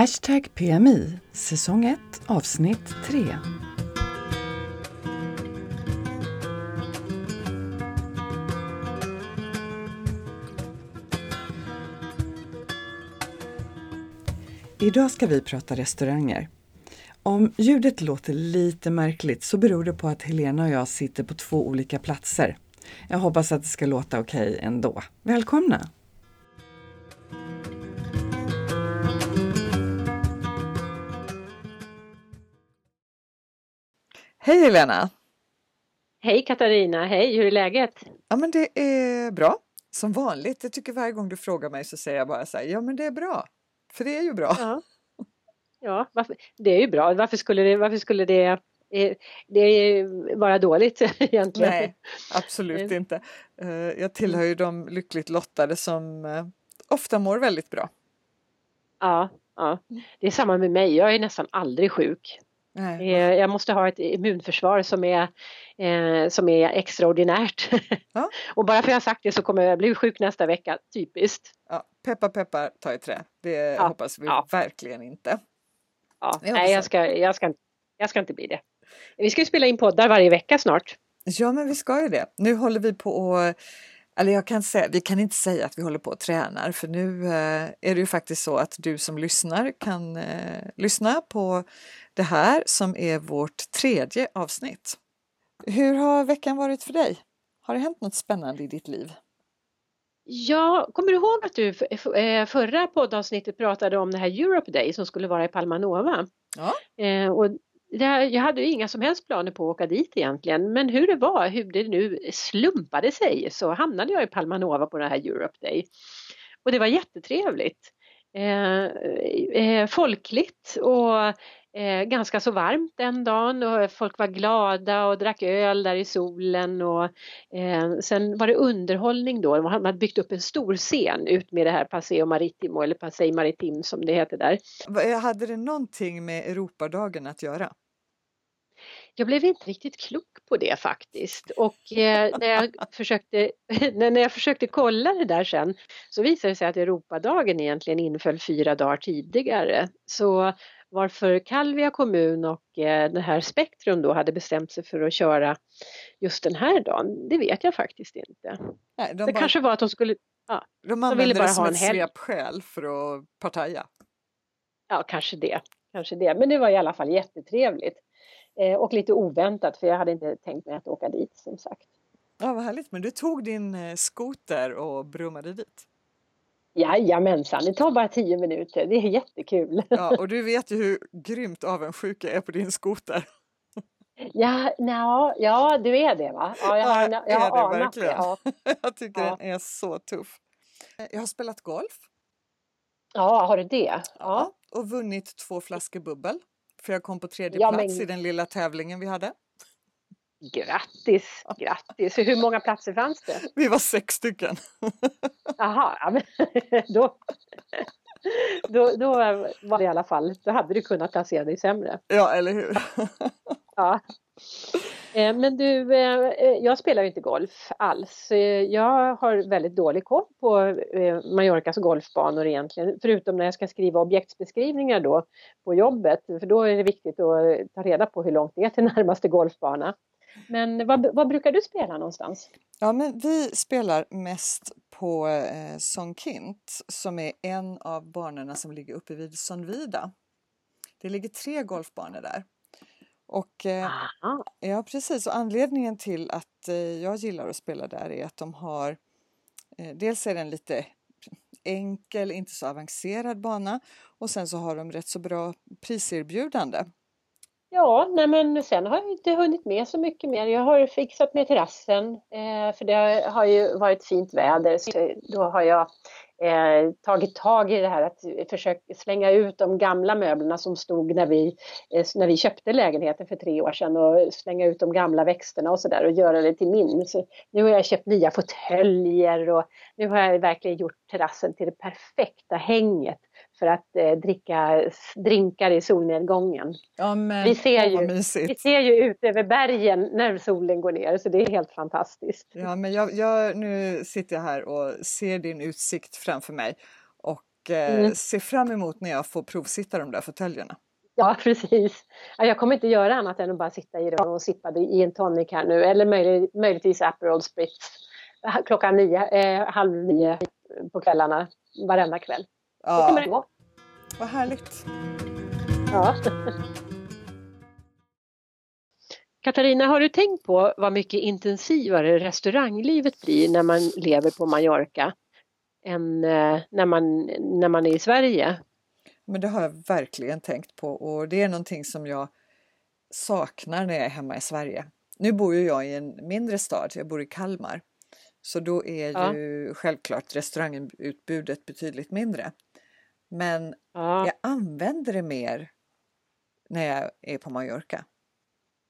Hashtag PMI, säsong 1, avsnitt 3. Idag ska vi prata restauranger. Om ljudet låter lite märkligt så beror det på att Helena och jag sitter på två olika platser. Jag hoppas att det ska låta okej okay ändå. Välkomna! Hej Helena! Hej Katarina, hej, hur är läget? Ja men det är bra, som vanligt. Jag tycker varje gång du frågar mig så säger jag bara så här, ja men det är bra. För det är ju bra. Ja, ja varför, det är ju bra. Varför skulle det, varför skulle det, eh, det vara dåligt egentligen? Nej, absolut inte. Eh, jag tillhör ju de lyckligt lottade som eh, ofta mår väldigt bra. Ja, ja, det är samma med mig. Jag är nästan aldrig sjuk. Nej. Jag måste ha ett immunförsvar som är, eh, som är extraordinärt. Ja. och bara för att jag sagt det så kommer jag bli sjuk nästa vecka, typiskt. Ja, peppar peppar, ta i trä. Det ja. hoppas vi ja. verkligen inte. Ja. Nej, jag ska, jag, ska, jag ska inte bli det. Vi ska ju spela in poddar varje vecka snart. Ja, men vi ska ju det. Nu håller vi på och eller jag kan säga, vi kan inte säga att vi håller på och tränar för nu eh, är det ju faktiskt så att du som lyssnar kan eh, lyssna på det här som är vårt tredje avsnitt. Hur har veckan varit för dig? Har det hänt något spännande i ditt liv? Ja, kommer du ihåg att du eh, förra poddavsnittet pratade om det här Europe Day som skulle vara i Palmanova? Ja. Eh, och jag hade ju inga som helst planer på att åka dit egentligen men hur det var, hur det nu slumpade sig så hamnade jag i Palmanova på den här Europe Day. Och det var jättetrevligt. Eh, eh, folkligt och eh, ganska så varmt den dagen och folk var glada och drack öl där i solen och eh, sen var det underhållning då. Man hade byggt upp en stor scen ut med det här Paseo Maritimo eller Passeig Maritim som det heter där. Hade det någonting med Europadagen att göra? Jag blev inte riktigt klok på det faktiskt och eh, när, jag försökte, när jag försökte kolla det där sen så visade det sig att Europadagen egentligen inföll fyra dagar tidigare. Så varför Kalvia kommun och eh, det här Spektrum då hade bestämt sig för att köra just den här dagen, det vet jag faktiskt inte. Nej, de det bara, kanske var att de skulle... Ja, de använde de ville bara det som ha ett svepskäl för att partaja. Ja, kanske det. Kanske det. Men det var i alla fall jättetrevligt. Eh, och lite oväntat för jag hade inte tänkt mig att åka dit som sagt. Ja, vad härligt. Men du tog din eh, skoter och brummade dit? Jajamensan, det tar bara tio minuter. Det är jättekul. Ja, och du vet ju hur grymt avundsjuk jag är på din skoter. Ja, no, ja, du är det va? Ja, jag har, jag har är det verkligen? Det, ja. Jag tycker ja. den är så tuff. Jag har spelat golf. Ja, har du det? Ja. ja. Och vunnit två flaskor bubbel. För jag kom på tredje ja, plats men... i den lilla tävlingen vi hade. Grattis, grattis! Hur många platser fanns det? Vi var sex stycken. Jaha, ja, men då, då, då var det i alla fall, då hade du kunnat placera dig sämre. Ja, eller hur? Ja. Eh, men du, eh, jag spelar ju inte golf alls. Jag har väldigt dålig koll på eh, Mallorcas golfbanor egentligen, förutom när jag ska skriva objektsbeskrivningar då på jobbet, för då är det viktigt att ta reda på hur långt det är till närmaste golfbana. Men vad, vad brukar du spela någonstans? Ja, men vi spelar mest på eh, Sonkint som är en av banorna som ligger uppe vid Sonvida. Det ligger tre golfbanor där. Och, eh, ja precis, och anledningen till att eh, jag gillar att spela där är att de har eh, Dels är den lite enkel, inte så avancerad bana och sen så har de rätt så bra priserbjudande. Ja, nej men sen har jag inte hunnit med så mycket mer. Jag har fixat med terrassen eh, för det har ju varit fint väder. Så då har jag eh, tagit tag i det här att försöka slänga ut de gamla möblerna som stod när vi, eh, när vi köpte lägenheten för tre år sedan och slänga ut de gamla växterna och sådär och göra det till min. Så nu har jag köpt nya fåtöljer och nu har jag verkligen gjort terrassen till det perfekta hänget för att eh, dricka drinkar i solnedgången. Ja, men, vi, ser ju, vi ser ju ut över bergen när solen går ner så det är helt fantastiskt. Ja, men jag, jag, nu sitter jag här och ser din utsikt framför mig och eh, mm. ser fram emot när jag får provsitta de där fåtöljerna. Ja, precis. Jag kommer inte göra annat än att bara sitta i det och sippa i en tonic här nu eller möjlig, möjligtvis Aperol Spritz klockan nio, eh, halv nio på kvällarna varenda kväll. Ja. Så kommer det gå. Vad härligt. Ja. Katarina, har du tänkt på vad mycket intensivare restauranglivet blir när man lever på Mallorca än eh, när man, när man är i Sverige? Men det har jag verkligen tänkt på och det är någonting som jag saknar när jag är hemma i Sverige. Nu bor ju jag i en mindre stad, jag bor i Kalmar. Så då är ja. ju självklart restaurangutbudet betydligt mindre. Men ja. jag använder det mer när jag är på Mallorca.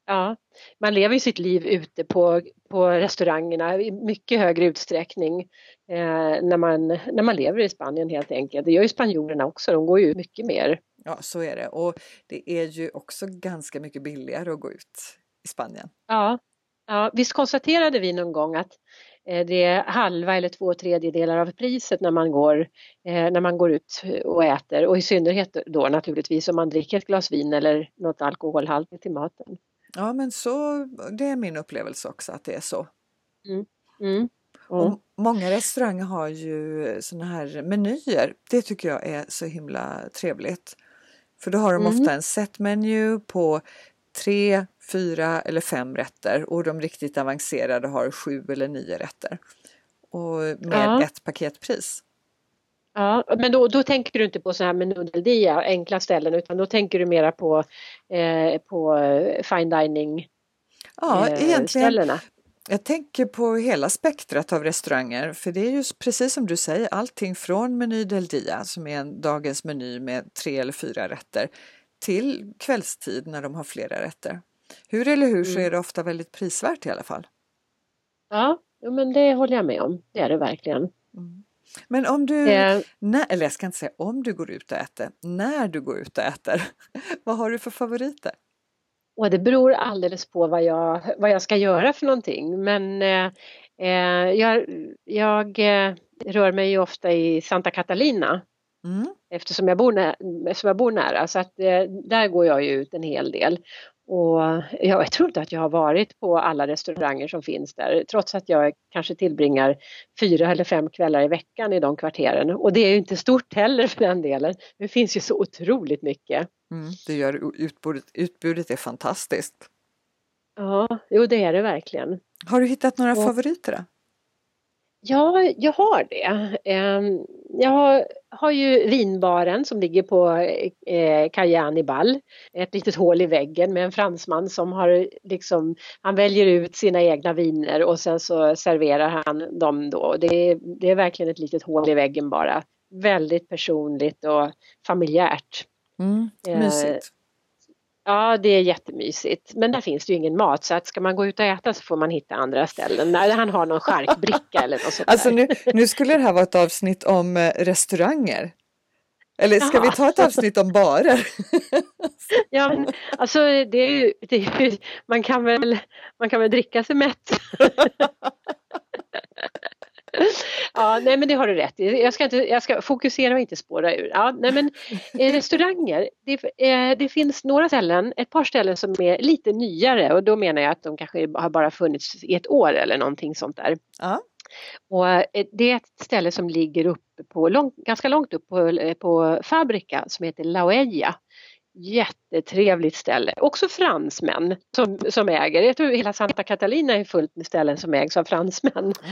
Ja, man lever ju sitt liv ute på, på restaurangerna i mycket högre utsträckning eh, när, man, när man lever i Spanien helt enkelt. Det gör ju spanjorerna också, de går ju mycket mer. Ja, så är det. Och det är ju också ganska mycket billigare att gå ut i Spanien. Ja, ja visst konstaterade vi någon gång att det är halva eller två tredjedelar av priset när man, går, eh, när man går ut och äter och i synnerhet då naturligtvis om man dricker ett glas vin eller något alkoholhaltigt till maten. Ja men så, det är min upplevelse också att det är så. Mm. Mm. Och många restauranger har ju såna här menyer. Det tycker jag är så himla trevligt. För då har de mm. ofta en set-menu på tre, fyra eller fem rätter och de riktigt avancerade har sju eller nio rätter. Och med ja. ett paketpris. Ja, men då, då tänker du inte på så här med nudeldia, enkla ställen, utan då tänker du mera på, eh, på eh, fine dining Ja, eh, egentligen. Ställena. Jag tänker på hela spektrat av restauranger för det är ju precis som du säger allting från Meny del Dia som är en dagens meny med tre eller fyra rätter till kvällstid när de har flera rätter. Hur eller hur så mm. är det ofta väldigt prisvärt i alla fall. Ja, men det håller jag med om. Det är det verkligen. Mm. Men om du, eh, när, eller jag ska inte säga om du går ut och äter, när du går ut och äter, vad har du för favoriter? Och det beror alldeles på vad jag, vad jag ska göra för någonting men eh, eh jag, jag eh, rör mig ju ofta i Santa Catalina mm. eftersom, jag bor nära, eftersom jag bor nära så att eh, där går jag ju ut en hel del. Och jag tror inte att jag har varit på alla restauranger som finns där trots att jag kanske tillbringar fyra eller fem kvällar i veckan i de kvarteren. Och det är ju inte stort heller för den delen. Det finns ju så otroligt mycket. Mm, det gör utbudet, utbudet är fantastiskt. Ja, jo det är det verkligen. Har du hittat några och, favoriter? Då? Ja, jag har det. Ehm, jag har ju vinbaren som ligger på eh, Ball. Ett litet hål i väggen med en fransman som har liksom, han väljer ut sina egna viner och sen så serverar han dem då. Det är, det är verkligen ett litet hål i väggen bara. Väldigt personligt och familjärt. Mm, mysigt. Ja, det är jättemysigt. Men där finns det ju ingen mat så att ska man gå ut och äta så får man hitta andra ställen. När han har någon charkbricka eller något sånt Alltså nu, nu skulle det här vara ett avsnitt om eh, restauranger. Eller ska ja. vi ta ett avsnitt om barer? ja, men, alltså det är ju, det är ju, man, kan väl, man kan väl dricka sig mätt. ja, nej men det har du rätt i. Jag ska, inte, jag ska fokusera och inte spåra ur. Ja, nej men eh, restauranger, det, eh, det, finns några ställen, ett par ställen som är lite nyare och då menar jag att de kanske har bara funnits i ett år eller någonting sånt där. Ja. Och eh, det är ett ställe som ligger uppe på, lång, ganska långt upp på, på Fabrika som heter Laueja. Jättetrevligt ställe. Också fransmän som, som äger. Jag tror hela Santa Catalina är fullt med ställen som ägs av fransmän.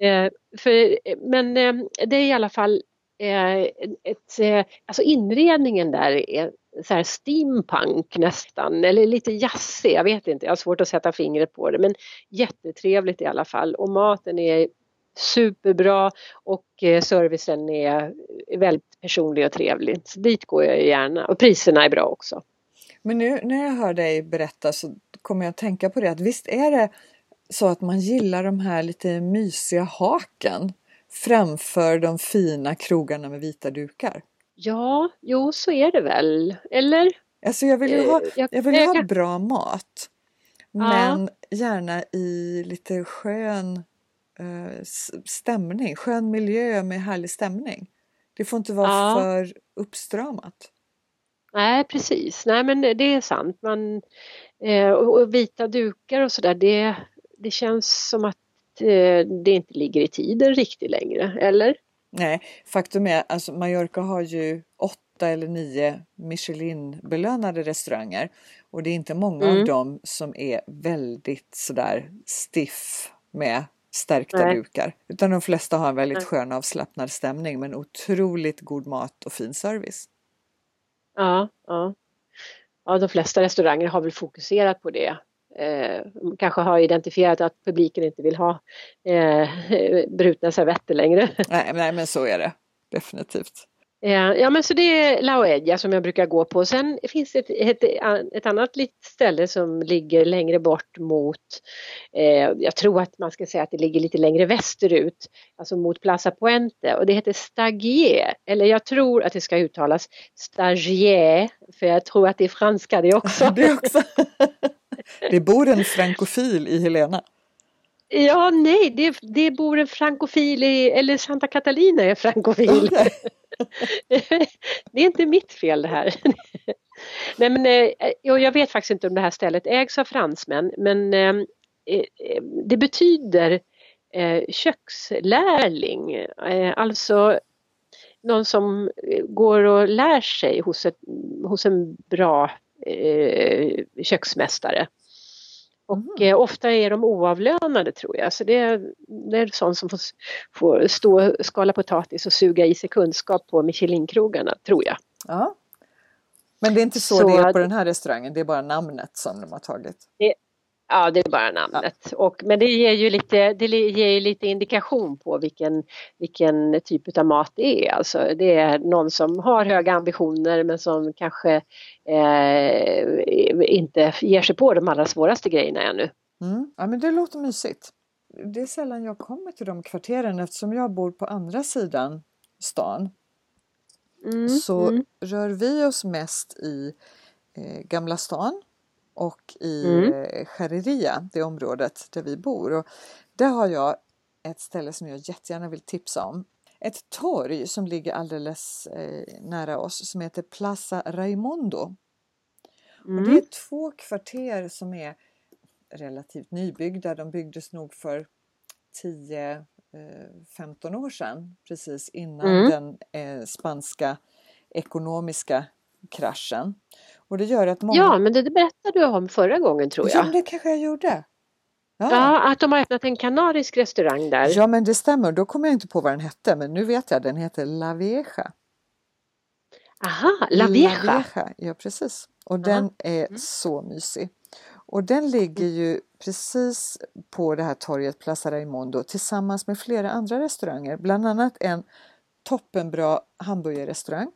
Eh, för, men eh, det är i alla fall eh, ett, alltså inredningen där är så här steampunk nästan eller lite jazzig, jag vet inte, jag har svårt att sätta fingret på det men jättetrevligt i alla fall och maten är superbra och eh, servicen är väldigt personlig och trevlig. Så dit går jag gärna och priserna är bra också. Men nu när jag hör dig berätta så kommer jag att tänka på det att visst är det så att man gillar de här lite mysiga haken framför de fina krogarna med vita dukar? Ja, jo så är det väl, eller? Alltså jag vill ju ha, eh, jag vill ha bra mat. Men gärna i lite skön stämning, skön miljö med härlig stämning. Det får inte vara ja. för uppstramat. Nej precis, nej men det är sant. Man, eh, och vita dukar och sådär det, det känns som att eh, det inte ligger i tiden riktigt längre, eller? Nej, faktum är alltså Mallorca har ju åtta eller nio Michelin-belönade restauranger och det är inte många mm. av dem som är väldigt sådär stiff med stärkta Nej. dukar. Utan de flesta har en väldigt skön avslappnad stämning men otroligt god mat och fin service. Ja, ja. ja de flesta restauranger har väl fokuserat på det. Eh, kanske har identifierat att publiken inte vill ha eh, brutna servetter längre. Nej, nej, men så är det definitivt. Eh, ja men så det är Laoedja som jag brukar gå på. Sen finns det ett, ett, ett annat litet ställe som ligger längre bort mot, eh, jag tror att man ska säga att det ligger lite längre västerut, alltså mot Plaza Puente och det heter Stagier, eller jag tror att det ska uttalas Stagier, för jag tror att det är franska det också. det också. det bor en frankofil i Helena. Ja, nej, det, det bor en frankofil i, eller Santa Catalina är frankofil. Okay. det är inte mitt fel det här. nej, men, eh, jag vet faktiskt inte om det här stället ägs av fransmän, men eh, eh, det betyder kökslärling, alltså någon som går och lär sig hos, ett, hos en bra köksmästare. Och mm. ofta är de oavlönade tror jag, så det är, det är sånt som får, får stå skala potatis och suga i sig kunskap på Michelinkrogarna, tror jag. Ja. Men det är inte så, så det är på den här restaurangen, det är bara namnet som de har tagit? Det, Ja, det är bara namnet. Och, men det ger ju lite, det ger lite indikation på vilken, vilken typ av mat det är. Alltså, det är någon som har höga ambitioner men som kanske eh, inte ger sig på de allra svåraste grejerna ännu. Mm. Ja, men det låter mysigt. Det är sällan jag kommer till de kvarteren eftersom jag bor på andra sidan stan. Mm, så mm. rör vi oss mest i eh, Gamla stan och i mm. Chariria, det området där vi bor. Och där har jag ett ställe som jag jättegärna vill tipsa om. Ett torg som ligger alldeles eh, nära oss som heter Plaza Raimondo. Mm. Och det är två kvarter som är relativt nybyggda. De byggdes nog för 10-15 eh, år sedan precis innan mm. den eh, spanska ekonomiska kraschen. Och det gör att många... Ja, men det, det berättade du om förra gången tror jag. Ja, det kanske jag gjorde. Ja. ja. att de har öppnat en kanarisk restaurang där. Ja, men det stämmer. Då kommer jag inte på vad den hette, men nu vet jag. Den heter La Vieja. Aha, La Vieja. La Vieja. Ja, precis. Och Aha. den är mm. så mysig. Och den ligger ju precis på det här torget Plaza Raimondo tillsammans med flera andra restauranger, bland annat en toppenbra hamburgerrestaurang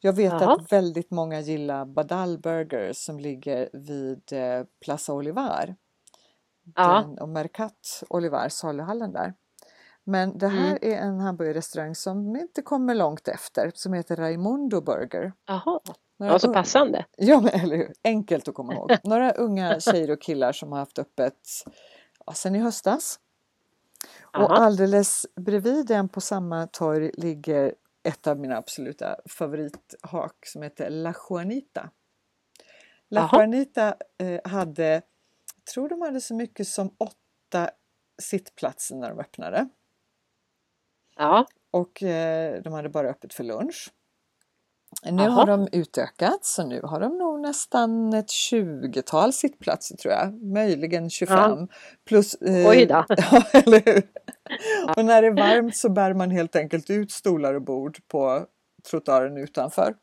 jag vet Aha. att väldigt många gillar Badal Burger som ligger vid eh, Plaza Olivar. Den, och Mercat Olivar, saluhallen där. Men det här mm. är en hamburgerrestaurang som inte kommer långt efter som heter Raimundo Burger. Jaha, ja, så passande. Ja, men, eller hur? Enkelt att komma ihåg. Några unga tjejer och killar som har haft öppet ja, sen i höstas. Aha. Och alldeles bredvid den på samma torg ligger ett av mina absoluta favorithak som heter La Juanita. La Aha. Juanita eh, hade, jag tror de hade så mycket som åtta sittplatser när de öppnade. Ja. Och eh, de hade bara öppet för lunch. Nu Aha. har de utökat så nu har de nog nästan ett 20-tal sittplatser tror jag, möjligen 25. Ja. Plus, eh, Oj då! ja, eller hur? Och när det är varmt så bär man helt enkelt ut stolar och bord på trottoaren utanför.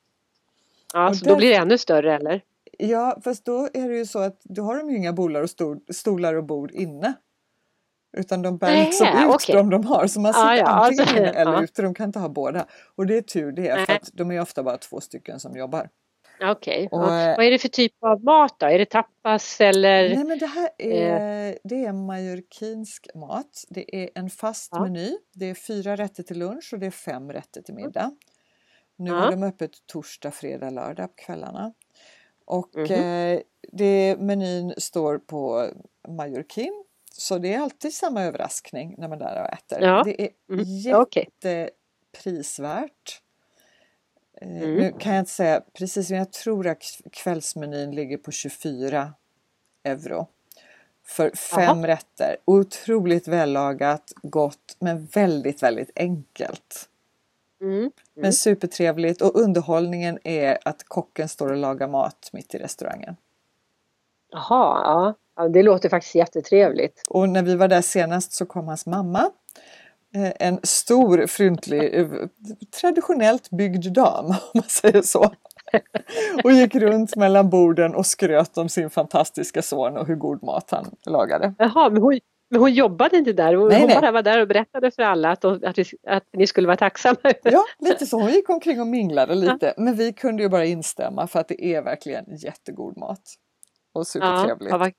Ja, och så där... då blir det ännu större eller? Ja, fast då är det ju så att då har de ju inga bolar och stolar och bord inne. Utan de bär liksom ut okay. de de har. Så man sitter ah, ja, antingen alltså, inne eller ja. ute. De kan inte ha båda. Och det är tur det, för att de är ofta bara två stycken som jobbar. Okej. Okay. Ja. Vad är det för typ av mat då? Är det tapas eller? Nej men det här är, eh. det är mallorquinsk mat. Det är en fast ja. meny. Det är fyra rätter till lunch och det är fem rätter till middag. Nu ja. har de öppet torsdag, fredag, lördag på kvällarna. Och mm -hmm. eh, det, menyn står på så det är alltid samma överraskning när man är där och äter. Ja. Det är mm. jättepinsamt prisvärt. Eh, mm. Nu kan jag inte säga precis, men jag tror att kvällsmenyn ligger på 24 euro. För fem Aha. rätter. Otroligt vällagat, gott men väldigt, väldigt enkelt. Mm. Mm. Men supertrevligt och underhållningen är att kocken står och lagar mat mitt i restaurangen. Jaha, ja. ja. Det låter faktiskt jättetrevligt. Och när vi var där senast så kom hans mamma. Eh, en stor, fryntlig, eh, traditionellt byggd dam om man säger så. och gick runt mellan borden och skröt om sin fantastiska son och hur god mat han lagade. Jaha, men hon, men hon jobbade inte där, hon, nej, hon nej. bara var där och berättade för alla att, att, vi, att ni skulle vara tacksamma. ja, lite så. Hon gick omkring och minglade lite. Ja. Men vi kunde ju bara instämma för att det är verkligen jättegod mat. Och supertrevligt. Ja,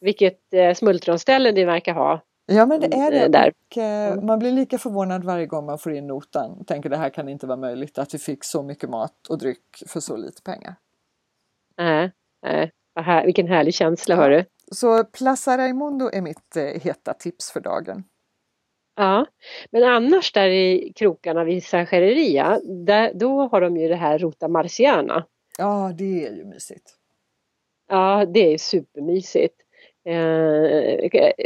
vilket eh, smultronställe ni verkar ha. Ja men det är det. Eh, där. Och, eh, man blir lika förvånad varje gång man får in notan. Tänker det här kan inte vara möjligt att vi fick så mycket mat och dryck för så lite pengar. Nej, nej. Här, vilken härlig känsla ja. hörru. Så Plaza Raimundo är mitt eh, heta tips för dagen. Ja, men annars där i krokarna vid Sanchereria, där, då har de ju det här Rota Marciana. Ja, det är ju mysigt. Ja, det är supermysigt. Eh,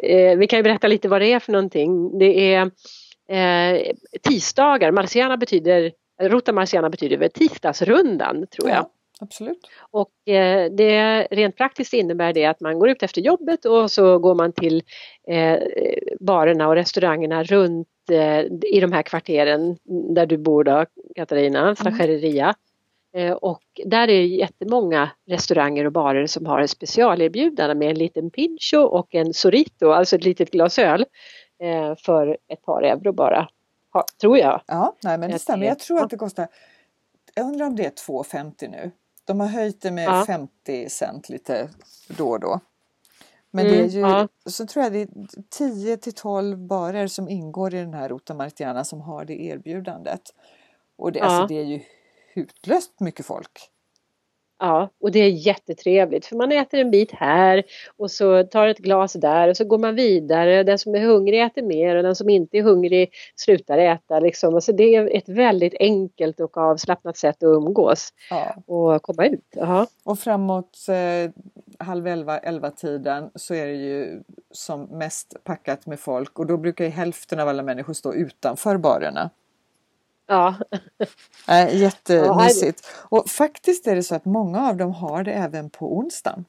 eh, vi kan ju berätta lite vad det är för någonting. Det är eh, tisdagar, Marciana betyder, Rota Marciana betyder väl tisdagsrundan tror jag. Ja, absolut. Och eh, det rent praktiskt innebär det att man går ut efter jobbet och så går man till eh, barerna och restaurangerna runt eh, i de här kvarteren där du bor då Katarina, Sachereria. Mm. Eh, och där är det jättemånga restauranger och barer som har en specialerbjudande med en liten pincho och en sorito, alltså ett litet glas öl eh, för ett par euro bara. Tror jag. Ja, nej men det stämmer. Jag tror att det kostar, jag undrar om det är 2,50 nu. De har höjt det med ja. 50 cent lite då och då. Men mm, det är ju, ja. så tror jag det är 10 till 12 barer som ingår i den här Rota Martiana som har det erbjudandet. Och det, alltså ja. alltså, det är ju hutlöst mycket folk. Ja, och det är jättetrevligt för man äter en bit här och så tar ett glas där och så går man vidare. Den som är hungrig äter mer och den som inte är hungrig slutar äta. Liksom. Alltså det är ett väldigt enkelt och avslappnat sätt att umgås ja. och komma ut. Aha. Och framåt eh, halv elva, elva tiden så är det ju som mest packat med folk och då brukar hälften av alla människor stå utanför barerna. Ja. Äh, jättemysigt. Och faktiskt är det så att många av dem har det även på onsdagen.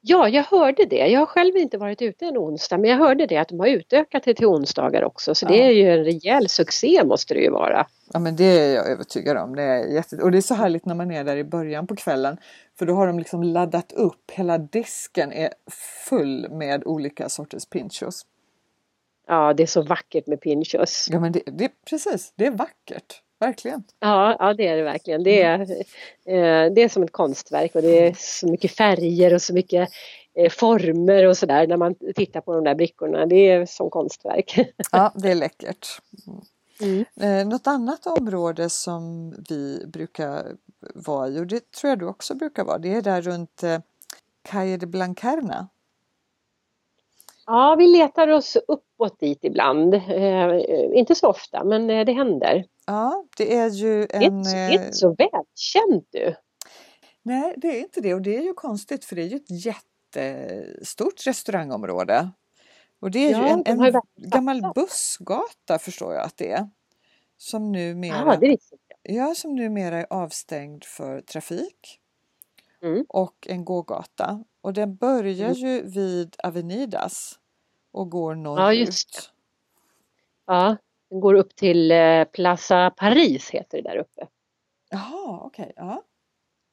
Ja, jag hörde det. Jag har själv inte varit ute en onsdag men jag hörde det att de har utökat det till onsdagar också så ja. det är ju en rejäl succé måste det ju vara. Ja men det är jag övertygad om. Det är jätte... Och det är så härligt när man är där i början på kvällen för då har de liksom laddat upp, hela disken är full med olika sorters pinchos. Ja, det är så vackert med pinchos. Ja, men det, det, precis, det är vackert. Verkligen. Ja, ja, det är det verkligen. Det är, eh, det är som ett konstverk och det är så mycket färger och så mycket eh, former och sådär när man tittar på de där brickorna. Det är som konstverk. Ja, det är läckert. Mm. Eh, något annat område som vi brukar vara i och det tror jag du också brukar vara, det är där runt eh, Calle de Blancarna. Ja, vi letar oss uppåt dit ibland. Eh, inte så ofta, men eh, det händer. Ja, det är ju en... Det är inte så välkänt du. Nej, det är inte det och det är ju konstigt för det är ju ett jättestort restaurangområde. Och det är ja, ju en, en gammal bussgata förstår jag att det är. Som numera, ja, det är ja, som numera är avstängd för trafik. Mm. Och en gågata. Och den börjar mm. ju vid Avenidas och går norrut. Ja, just det. Ja, den går upp till eh, Plaza Paris heter det där uppe. Jaha, okej. Okay. Ja.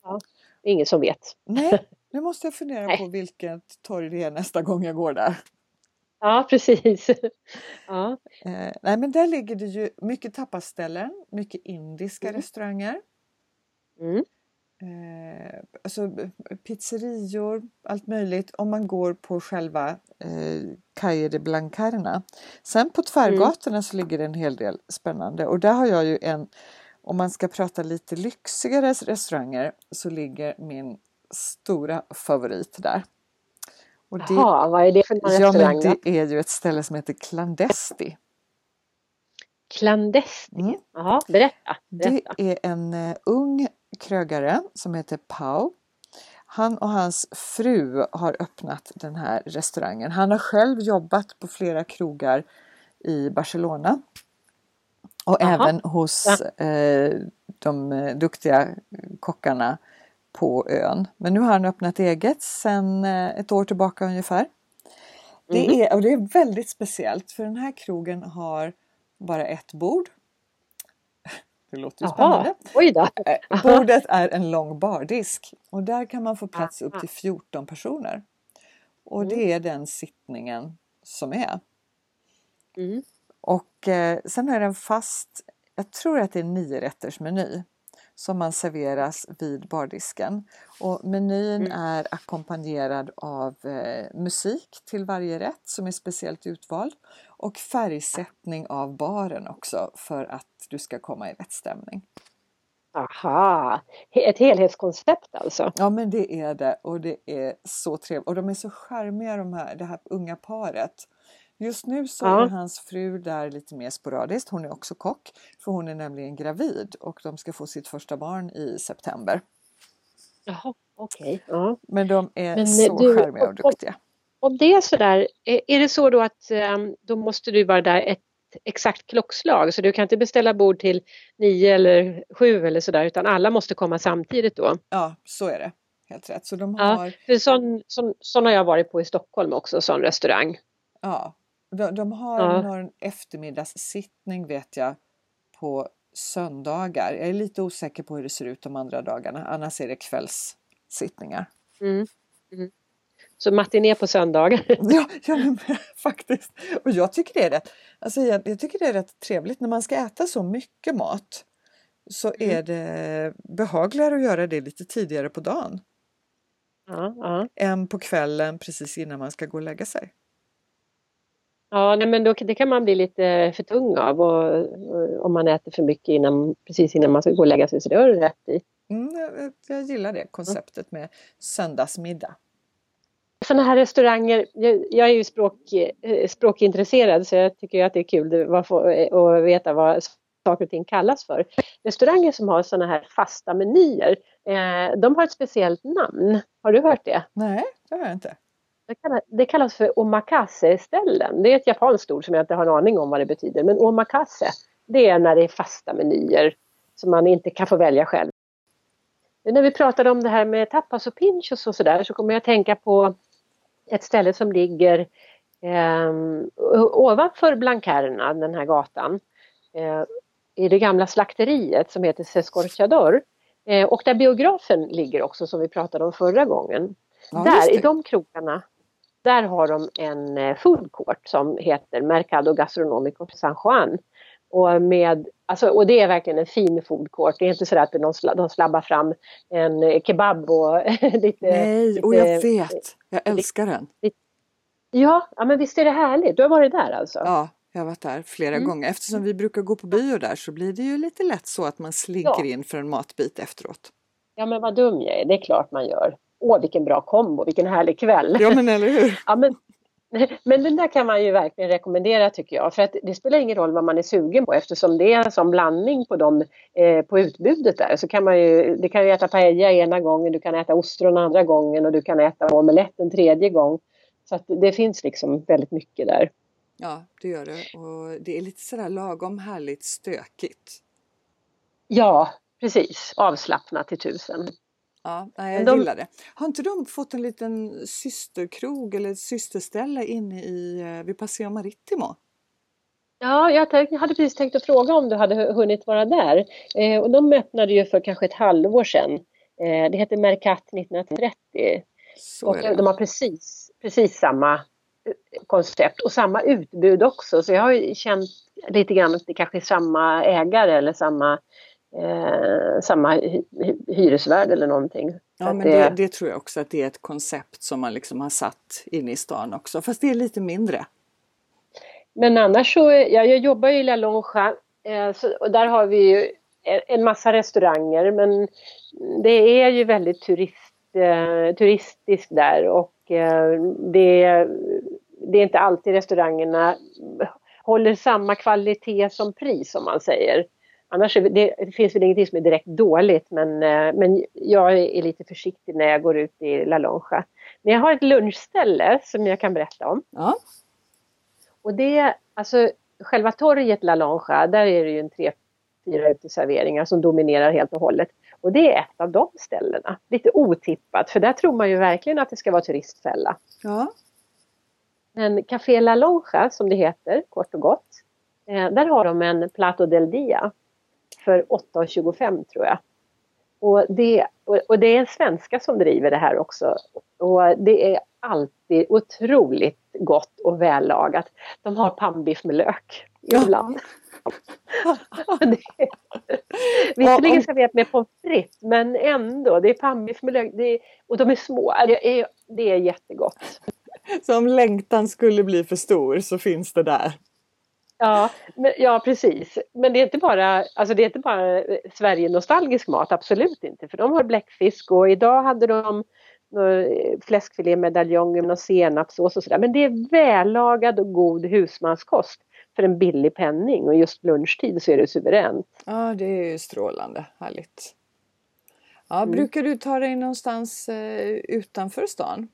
ja. Ingen som vet. Nej, nu måste jag fundera på vilket torg det är nästa gång jag går där. Ja, precis. ja. Eh, nej, men där ligger det ju mycket tapasställen, mycket indiska mm. restauranger. Mm eh, alltså pizzerior, allt möjligt om man går på själva eh, Calle de Blancarna. Sen på tvärgatorna mm. så ligger det en hel del spännande och där har jag ju en, om man ska prata lite lyxigare restauranger så ligger min stora favorit där. Och det, Jaha, vad är det för ja, restaurang? Ja, det är ju ett ställe som heter Clandesti. Clandestin, mm. Jaha, berätta, berätta. Det är en uh, ung krögare som heter Pau. Han och hans fru har öppnat den här restaurangen. Han har själv jobbat på flera krogar i Barcelona. Och Aha. även hos uh, de uh, duktiga kockarna på ön. Men nu har han öppnat eget sedan ett år tillbaka ungefär. Det, mm. är, och det är väldigt speciellt för den här krogen har bara ett bord. Det låter ju spännande. Oj då. Eh, bordet är en lång bardisk och där kan man få plats upp till 14 personer. Och det mm. är den sittningen som är. Mm. Och eh, sen är det en fast, jag tror att det är nio rätters meny som man serveras vid bardisken. Och menyn mm. är ackompanjerad av eh, musik till varje rätt som är speciellt utvald och färgsättning av baren också för att du ska komma i rätt stämning. Aha, ett helhetskoncept alltså? Ja men det är det och det är så trevligt och de är så charmiga de här, det här unga paret. Just nu så ja. är hans fru där lite mer sporadiskt. Hon är också kock för hon är nämligen gravid och de ska få sitt första barn i september. Jaha, okej. Okay. Ja. Men de är Men, så du, charmiga och duktiga. Om det är sådär, är det så då att um, då måste du vara där ett exakt klockslag så du kan inte beställa bord till nio eller sju eller sådär utan alla måste komma samtidigt då? Ja, så är det. Helt rätt. Så de har... Ja, sån, sån, sån har jag varit på i Stockholm också, sån restaurang. Ja, de, de har ja. någon eftermiddagssittning vet jag på söndagar. Jag är lite osäker på hur det ser ut de andra dagarna. Annars är det kvällssittningar. Mm. Mm. Så matiné på söndagar? ja, ja faktiskt. Och jag tycker det är rätt, alltså jag, jag, tycker det är rätt trevligt när man ska äta så mycket mat så mm. är det behagligare att göra det lite tidigare på dagen. Ja, ja. Än på kvällen precis innan man ska gå och lägga sig. Ja, nej, men då, det kan man bli lite för tung av och, om man äter för mycket innan, precis innan man ska gå och lägga sig. Så det har du rätt i. Mm, jag, jag, gillar det konceptet med söndagsmiddag. Sådana här restauranger, jag, jag är ju språk, eh, språkintresserad så jag tycker att det är kul att, få, att veta vad saker och ting kallas för. Restauranger som har sådana här fasta menyer, eh, de har ett speciellt namn. Har du hört det? Nej, det har jag inte. Det kallas, det kallas för omakase-ställen. Det är ett japanskt ord som jag inte har en aning om vad det betyder. Men omakase, det är när det är fasta menyer som man inte kan få välja själv. När vi pratade om det här med tapas och pinchos och sådär så kommer jag att tänka på ett ställe som ligger eh, ovanför Blankerna, den här gatan, eh, i det gamla slakteriet som heter Sescorchador. Eh, och där biografen ligger också som vi pratade om förra gången. Ja, där, i de krokarna, där har de en eh, food court som heter Mercado Gastronomico San Juan. Och, med, alltså, och det är verkligen en fin food court. Det är inte så att de, de slabbar fram en eh, kebab och lite... Nej, och jag vet. Jag älskar den. Lite, ja, ja, men visst är det härligt. Du har varit där alltså? Ja, jag har varit där flera mm. gånger. Eftersom vi brukar gå på bio där så blir det ju lite lätt så att man slinker ja. in för en matbit efteråt. Ja, men vad dum jag är. Det är klart man gör åh vilken bra kombo, vilken härlig kväll. Ja men eller hur. ja, men, men den där kan man ju verkligen rekommendera tycker jag. För att det spelar ingen roll vad man är sugen på eftersom det är en sån blandning på, dem, eh, på utbudet där. Så kan man ju, du kan ju äta paella ena gången, du kan äta ostron andra gången och du kan äta omelett en tredje gång. Så att det finns liksom väldigt mycket där. Ja, det gör det. Och det är lite sådär lagom härligt stökigt. Ja, precis. Avslappnat till tusen. Ja, jag de... gillar det. Har inte de fått en liten systerkrog eller ett systerställe inne i, eh, vid Paseo Marittimo? Ja, jag hade precis tänkt att fråga om du hade hunnit vara där. Eh, och de öppnade ju för kanske ett halvår sedan. Eh, det heter Mercat 1930. Så och de har precis, precis samma eh, koncept och samma utbud också. Så jag har känt lite grann att det kanske är samma ägare eller samma eh, samma hy hyresvärd eller någonting. Ja men det, det, tror jag också att det är ett koncept som man liksom har satt inne i stan också fast det är lite mindre. Men annars så, ja, jag jobbar ju i La Longa eh, så, och där har vi ju en massa restauranger men det är ju väldigt turist, eh, turistiskt där och eh, det, det är inte alltid restaurangerna håller samma kvalitet som pris om man säger. Annars det, det finns väl ingenting som är direkt dåligt men, eh, men jag är lite försiktig när jag går ut i La Longa. Men jag har ett lunchställe som jag kan berätta om. Ja. Och det, alltså själva torget La Longa, där är det ju en tre, fyra uteserveringar som dominerar helt och hållet. Och det är ett av de ställena. Lite otippat för där tror man ju verkligen att det ska vara turistfälla. Ja. Men Café La Longa som det heter kort och gott. Eh, där har de en Plato del Dia för 8,25 tror jag. Och det, och det är en svenska som driver det här också. Och det är alltid otroligt gott och vällagat. De har pannbiff med lök ibland. Ja. Visserligen serverat med pommes frites men ändå, det är pannbiff med lök. Är, och de är små, det är, det är jättegott. Så om längtan skulle bli för stor så finns det där? Ja, men, ja precis. Men det är inte bara, alltså det är inte bara Sverige-nostalgisk mat, absolut inte. För de har bläckfisk och idag hade de fläskfilémedaljonger med senapssås och sådär. Men det är vällagad och god husmanskost för en billig penning och just lunchtid så är det suveränt. Ja, det är ju strålande, härligt. Ja, mm. Brukar du ta dig någonstans eh, utanför stan?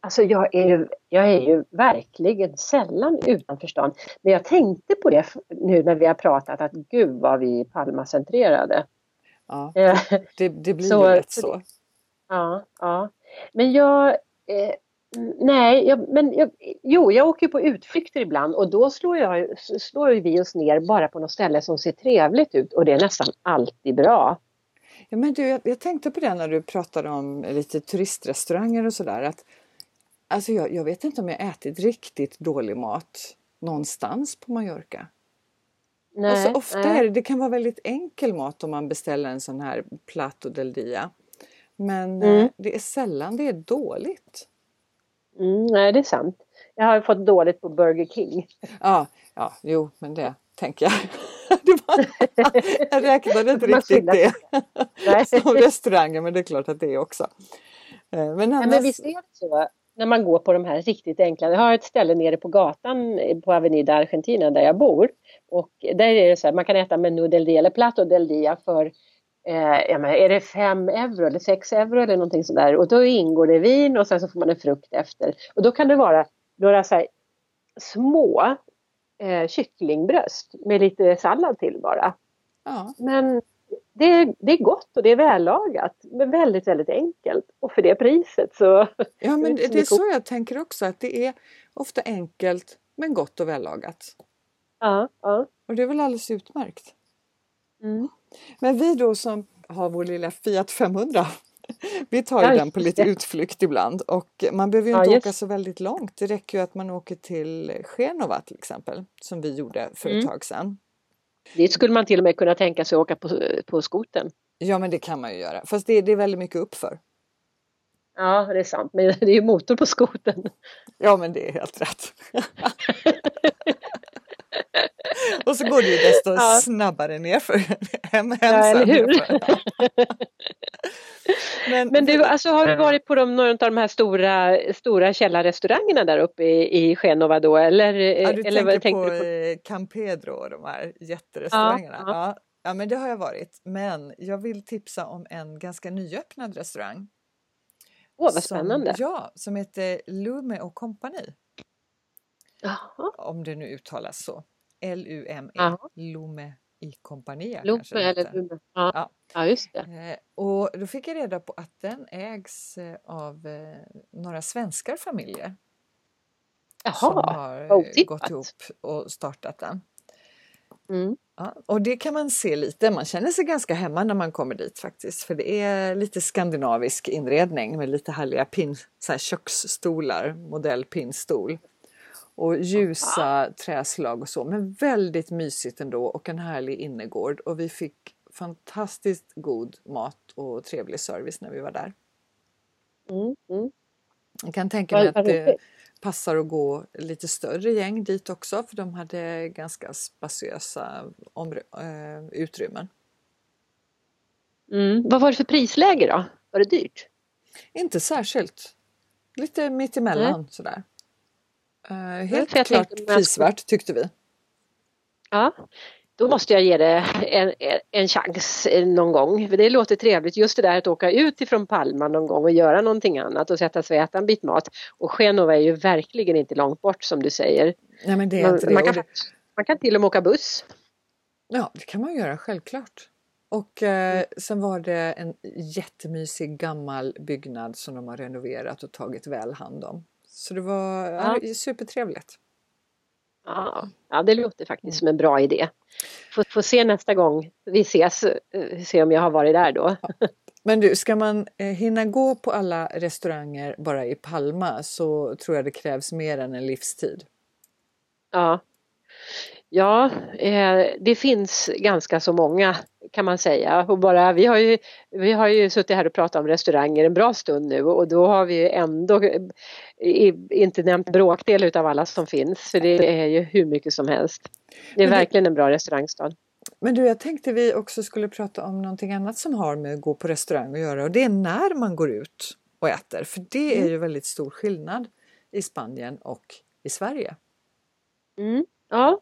Alltså jag är, ju, jag är ju verkligen sällan utanför stan. Men jag tänkte på det nu när vi har pratat att gud vad vi är Palma-centrerade. Ja, eh, det, det blir så, ju lätt så. Ja, ja. Men jag... Eh, nej, jag, men jag, jo, jag åker på utflykter ibland och då slår, jag, slår vi oss ner bara på något ställe som ser trevligt ut och det är nästan alltid bra. Ja, men du, jag, jag tänkte på det när du pratade om lite turistrestauranger och sådär. Alltså jag, jag vet inte om jag ätit riktigt dålig mat någonstans på Mallorca. Nej, alltså ofta nej. Är det, det kan vara väldigt enkel mat om man beställer en sån här plato del dia. Men mm. Eh, det är sällan det är dåligt. Mm, nej, det är sant. Jag har fått dåligt på Burger King. Ja, ja jo, men det tänker jag. Var, jag räknade inte riktigt det som restauranger, men det är klart att det är också. Eh, men, annars... ja, men visst är det så när man går på de här riktigt enkla. Jag har ett ställe nere på gatan på Avenida Argentina där jag bor. Och där är det så här, man kan äta menu del dia eller plato del dia för eh, menar, är det 5 euro eller 6 euro eller någonting sådär. Och då ingår det vin och sen så får man en frukt efter. Och då kan det vara några så här, små eh, kycklingbröst med lite sallad till bara. Ja. Men det, det, är gott och det är vällagat men väldigt väldigt enkelt och för det priset så... Ja men det, det är så jag tänker också att det är ofta enkelt men gott och vällagat. Ja, ja. Och det är väl alldeles utmärkt. Mm. Men vi då som har vår lilla Fiat 500 vi tar ju ja, den på lite utflykt ibland och man behöver ju inte ja, åka så väldigt långt. Det räcker ju att man åker till Genova till exempel som vi gjorde för ett mm. tag sedan. Dit skulle man till och med kunna tänka sig att åka på, på skoten. Ja men det kan man ju göra, fast det, det är väldigt mycket uppför. Ja det är sant, men det är ju motor på skoten. Ja men det är helt rätt. Och så går det ju desto ja. snabbare ner för hem, hem ja, eller hur? Men, Men du, alltså, har du varit på de, några av de här stora, stora källarrestaurangerna där uppe i, i Genova då? Eller, ja, du eller, tänker, tänker på, du på eh, Campedro och de här jätterestaurangerna? Ja, ja. ja, men det har jag varit. Men jag vill tipsa om en ganska nyöppnad restaurang. Åh, vad spännande! Som, ja, som heter Lume och Company. Om det nu uttalas så. L-U-M-E, Lume i Compania. Lume eller Lume. Ja. ja. ja, just det. Eh, och då fick jag reda på att den ägs eh, av eh, några svenskar familjer. Jaha, som har gått ihop och startat den. Mm. Ja, och det kan man se lite, man känner sig ganska hemma när man kommer dit faktiskt. För det är lite skandinavisk inredning med lite härliga pin, så här köksstolar, modell pinstol och ljusa träslag och så. Men väldigt mysigt ändå och en härlig innergård och vi fick fantastiskt god mat och trevlig service när vi var där. Mm, mm. Jag kan tänka mig att det passar att gå lite större gäng dit också för de hade ganska spatiösa äh, utrymmen. Mm. Vad var det för prisläge då? Var det dyrt? Inte särskilt. Lite mittemellan mm. sådär. Uh, helt klart tänkte, prisvärt tyckte vi. Ja, då måste jag ge det en, en chans någon gång. För det låter trevligt just det där att åka ut ifrån Palma någon gång och göra någonting annat och sätta sig och äta en bit mat. Och Genova är ju verkligen inte långt bort som du säger. Nej, men det är man, inte det. Man, kan, man kan till och med åka buss. Ja, det kan man göra självklart. Och eh, sen var det en jättemysig gammal byggnad som de har renoverat och tagit väl hand om. Så det var ja. Supertrevligt. Ja, ja, det låter faktiskt som en bra idé. Får, får se nästa gång vi ses, eh, se om jag har varit där då. Ja. Men du, ska man eh, hinna gå på alla restauranger bara i Palma så tror jag det krävs mer än en livstid. Ja, Ja, eh, det finns ganska så många kan man säga. Och bara, vi, har ju, vi har ju suttit här och pratat om restauranger en bra stund nu och då har vi ändå inte nämnt bråkdel av alla som finns. För det är ju hur mycket som helst. Det är verkligen en bra restaurangstad. Men du, jag tänkte vi också skulle prata om någonting annat som har med att gå på restaurang att göra och det är när man går ut och äter. För det är mm. ju väldigt stor skillnad i Spanien och i Sverige. Mm. Ja,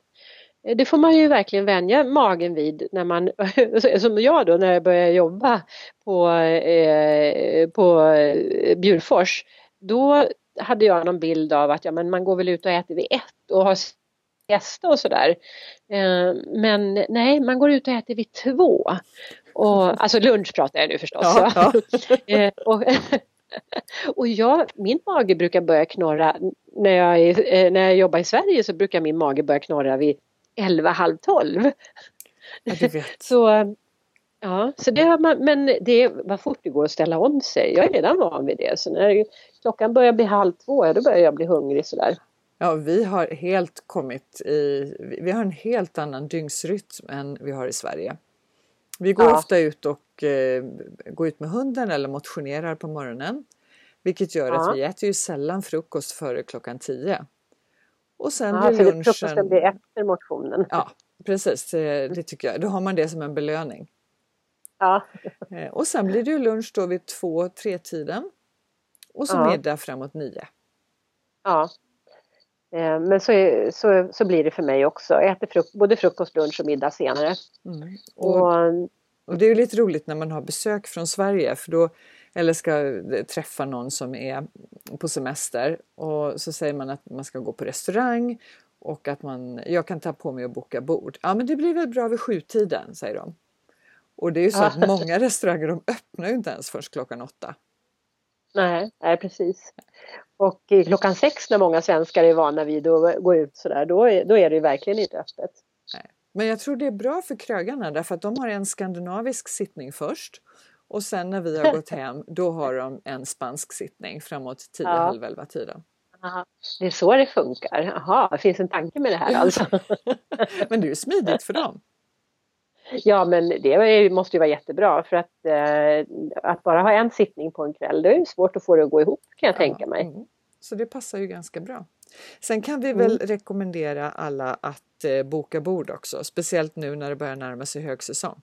det får man ju verkligen vänja magen vid när man, som jag då när jag började jobba på, eh, på eh, Bjurfors. Då hade jag någon bild av att ja, men man går väl ut och äter vid ett och har gäster och sådär. Eh, men nej, man går ut och äter vid två. Och, alltså lunch pratar jag nu förstås. Ja, ja. eh, och, och jag, min mage brukar börja knorra när jag, är, när jag jobbar i Sverige så brukar min mage börja knorra vid 11, halv 12. Ja, du vet. så, ja, så det har man, men det var fort det går att ställa om sig. Jag är redan van vid det. Så när klockan börjar bli halv två, då börjar jag bli hungrig sådär. Ja, vi har helt kommit i, vi har en helt annan dygnsrytm än vi har i Sverige. Vi går ja. ofta ut och eh, går ut med hunden eller motionerar på morgonen. Vilket gör ja. att vi äter ju sällan frukost före klockan 10. Och sen ja, blir lunchen... Frukosten blir efter motionen. Ja, precis. Det tycker jag. Då har man det som en belöning. Ja. Eh, och sen blir det lunch då vid två, tre tiden. Och så ja. middag framåt nio. Ja. Eh, men så, så, så blir det för mig också. Jag äter fruk både frukost, lunch och middag senare. Mm. Och, och, och, det är lite roligt när man har besök från Sverige för då eller ska träffa någon som är på semester och så säger man att man ska gå på restaurang och att man, jag kan ta på mig och boka bord. Ja men det blir väl bra vid sjutiden säger de. Och det är ju så att många restauranger de öppnar ju inte ens först klockan åtta. Nej, nej precis. Och klockan sex när många svenskar är vana vid att gå ut sådär, då är, då är det ju verkligen inte öppet. Nej. Men jag tror det är bra för krögarna därför att de har en skandinavisk sittning först och sen när vi har gått hem då har de en spansk sittning framåt 10 ja. halv 11 tiden. Det är så det funkar. Jaha, det finns en tanke med det här alltså. men det är ju smidigt för dem. Ja men det måste ju vara jättebra för att, eh, att bara ha en sittning på en kväll det är ju svårt att få det att gå ihop kan jag ja, tänka mig. Mm. Så det passar ju ganska bra. Sen kan vi väl mm. rekommendera alla att eh, boka bord också, speciellt nu när det börjar närma sig högsäsong.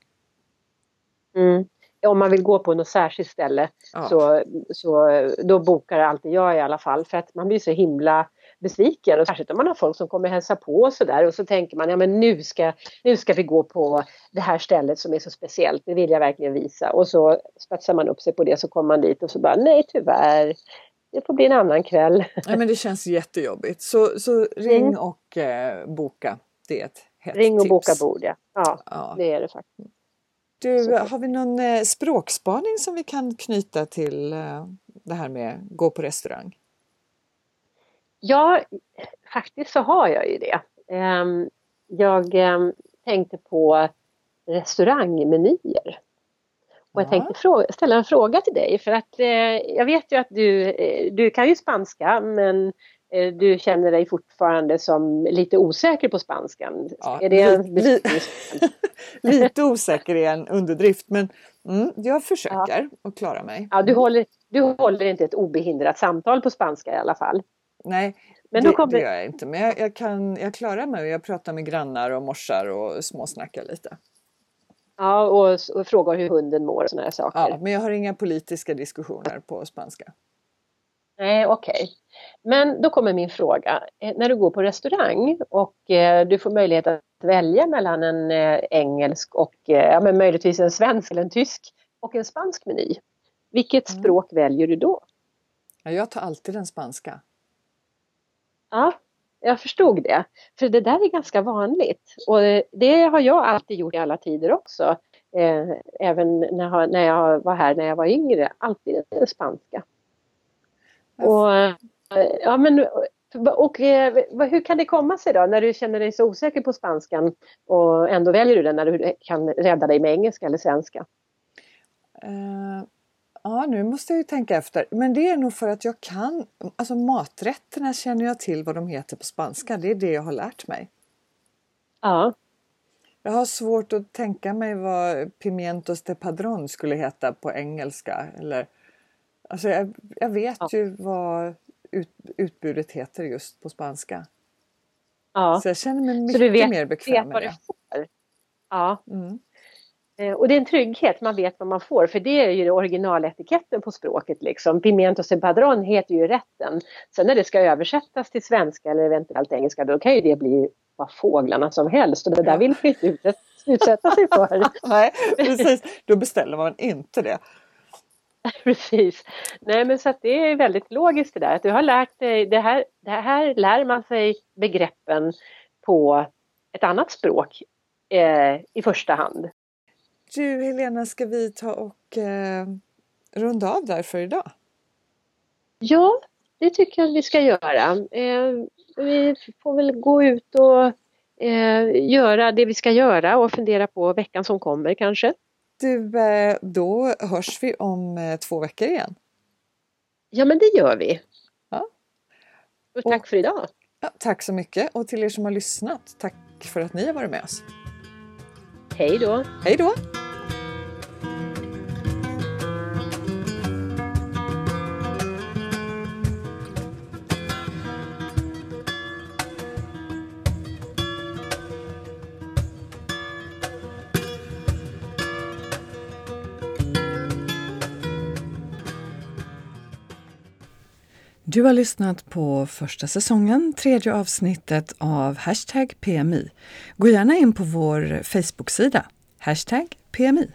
Mm om man vill gå på något särskilt ställe ja. så, så då bokar alltid jag i alla fall för att man blir så himla besviken och särskilt om man har folk som kommer hälsa på och sådär och så tänker man ja men nu ska, nu ska vi gå på det här stället som är så speciellt, det vill jag verkligen visa och så spetsar man upp sig på det så kommer man dit och så bara nej tyvärr det får bli en annan kväll. Nej men det känns jättejobbigt så, så ring mm. och eh, boka. Det är ett hett Ring och tips. boka bord ja. ja, ja. det är det faktiskt. Du, har vi någon eh, språkspaning som vi kan knyta till eh, det här med gå på restaurang? Ja, faktiskt så har jag ju det. Eh, jag eh, tänkte på restaurangmenyer. Och jag tänkte ställa en fråga till dig för att eh, jag vet ju att du, du kan ju spanska men du känner dig fortfarande som lite osäker på spanskan? Ja, är det en li, lite osäker är en underdrift men mm, jag försöker ja. att klara mig. Ja, du, håller, du håller inte ett obehindrat samtal på spanska i alla fall? Nej, men det, kommer... det gör jag inte. Men jag, jag, kan, jag klarar mig och jag pratar med grannar och morsar och småsnackar lite. Ja, och, och frågar hur hunden mår och sådana saker. Ja, men jag har inga politiska diskussioner på spanska. Nej, okej. Okay. Men då kommer min fråga. Eh, när du går på restaurang och eh, du får möjlighet att välja mellan en eh, engelsk och ja, men möjligtvis en svensk eller en tysk och en spansk meny. Vilket mm. språk väljer du då? Ja, jag tar alltid den spanska. Ja, jag förstod det. För det där är ganska vanligt och det har jag alltid gjort i alla tider också. även när jag var här när jag var yngre, alltid den spanska. Och, eh, ja, men, och eh, hur kan det komma sig då när du känner dig så osäker på spanskan och ändå väljer du den när du kan rädda dig med engelska eller svenska? Uh, ja, nu måste jag ju tänka efter. Men det är nog för att jag kan, alltså maträtterna känner jag till vad de heter på spanska. Det är det jag har lärt mig. Ja. Jag har svårt att tänka mig vad pimientos de padron skulle heta på engelska. Eller Alltså jag, jag vet ja. ju vad ut, utbudet heter just på spanska. Ja. Så jag känner mig mycket vet, mer bekväm med det. Får. Ja. Mm. Eh, och det är en trygghet, man vet vad man får för det är ju originaletiketten på språket liksom. Pimientos en padron heter ju rätten. Sen när det ska översättas till svenska eller eventuellt engelska då kan ju det bli vad fåglarna som helst och det där vill man inte utsätta sig för. Nej precis, då beställer man inte det. Precis. Nej men så att det är väldigt logiskt det där att du har lärt dig, det här, det här lär man sig begreppen på ett annat språk eh, i första hand. Du Helena, ska vi ta och eh, runda av där för idag? Ja, det tycker jag att vi ska göra. Eh, vi får väl gå ut och eh, göra det vi ska göra och fundera på veckan som kommer kanske. Du, eh, då hörs vi om eh, två veckor igen. Ja, men det gör vi. Ja. Och tack och, för idag. Ja, tack så mycket och till er som har lyssnat, tack för att ni har varit med oss. Hej då! Hej då! Du har lyssnat på första säsongen, tredje avsnittet av Hashtag PMI. Gå gärna in på vår Facebook-sida, Hashtag PMI.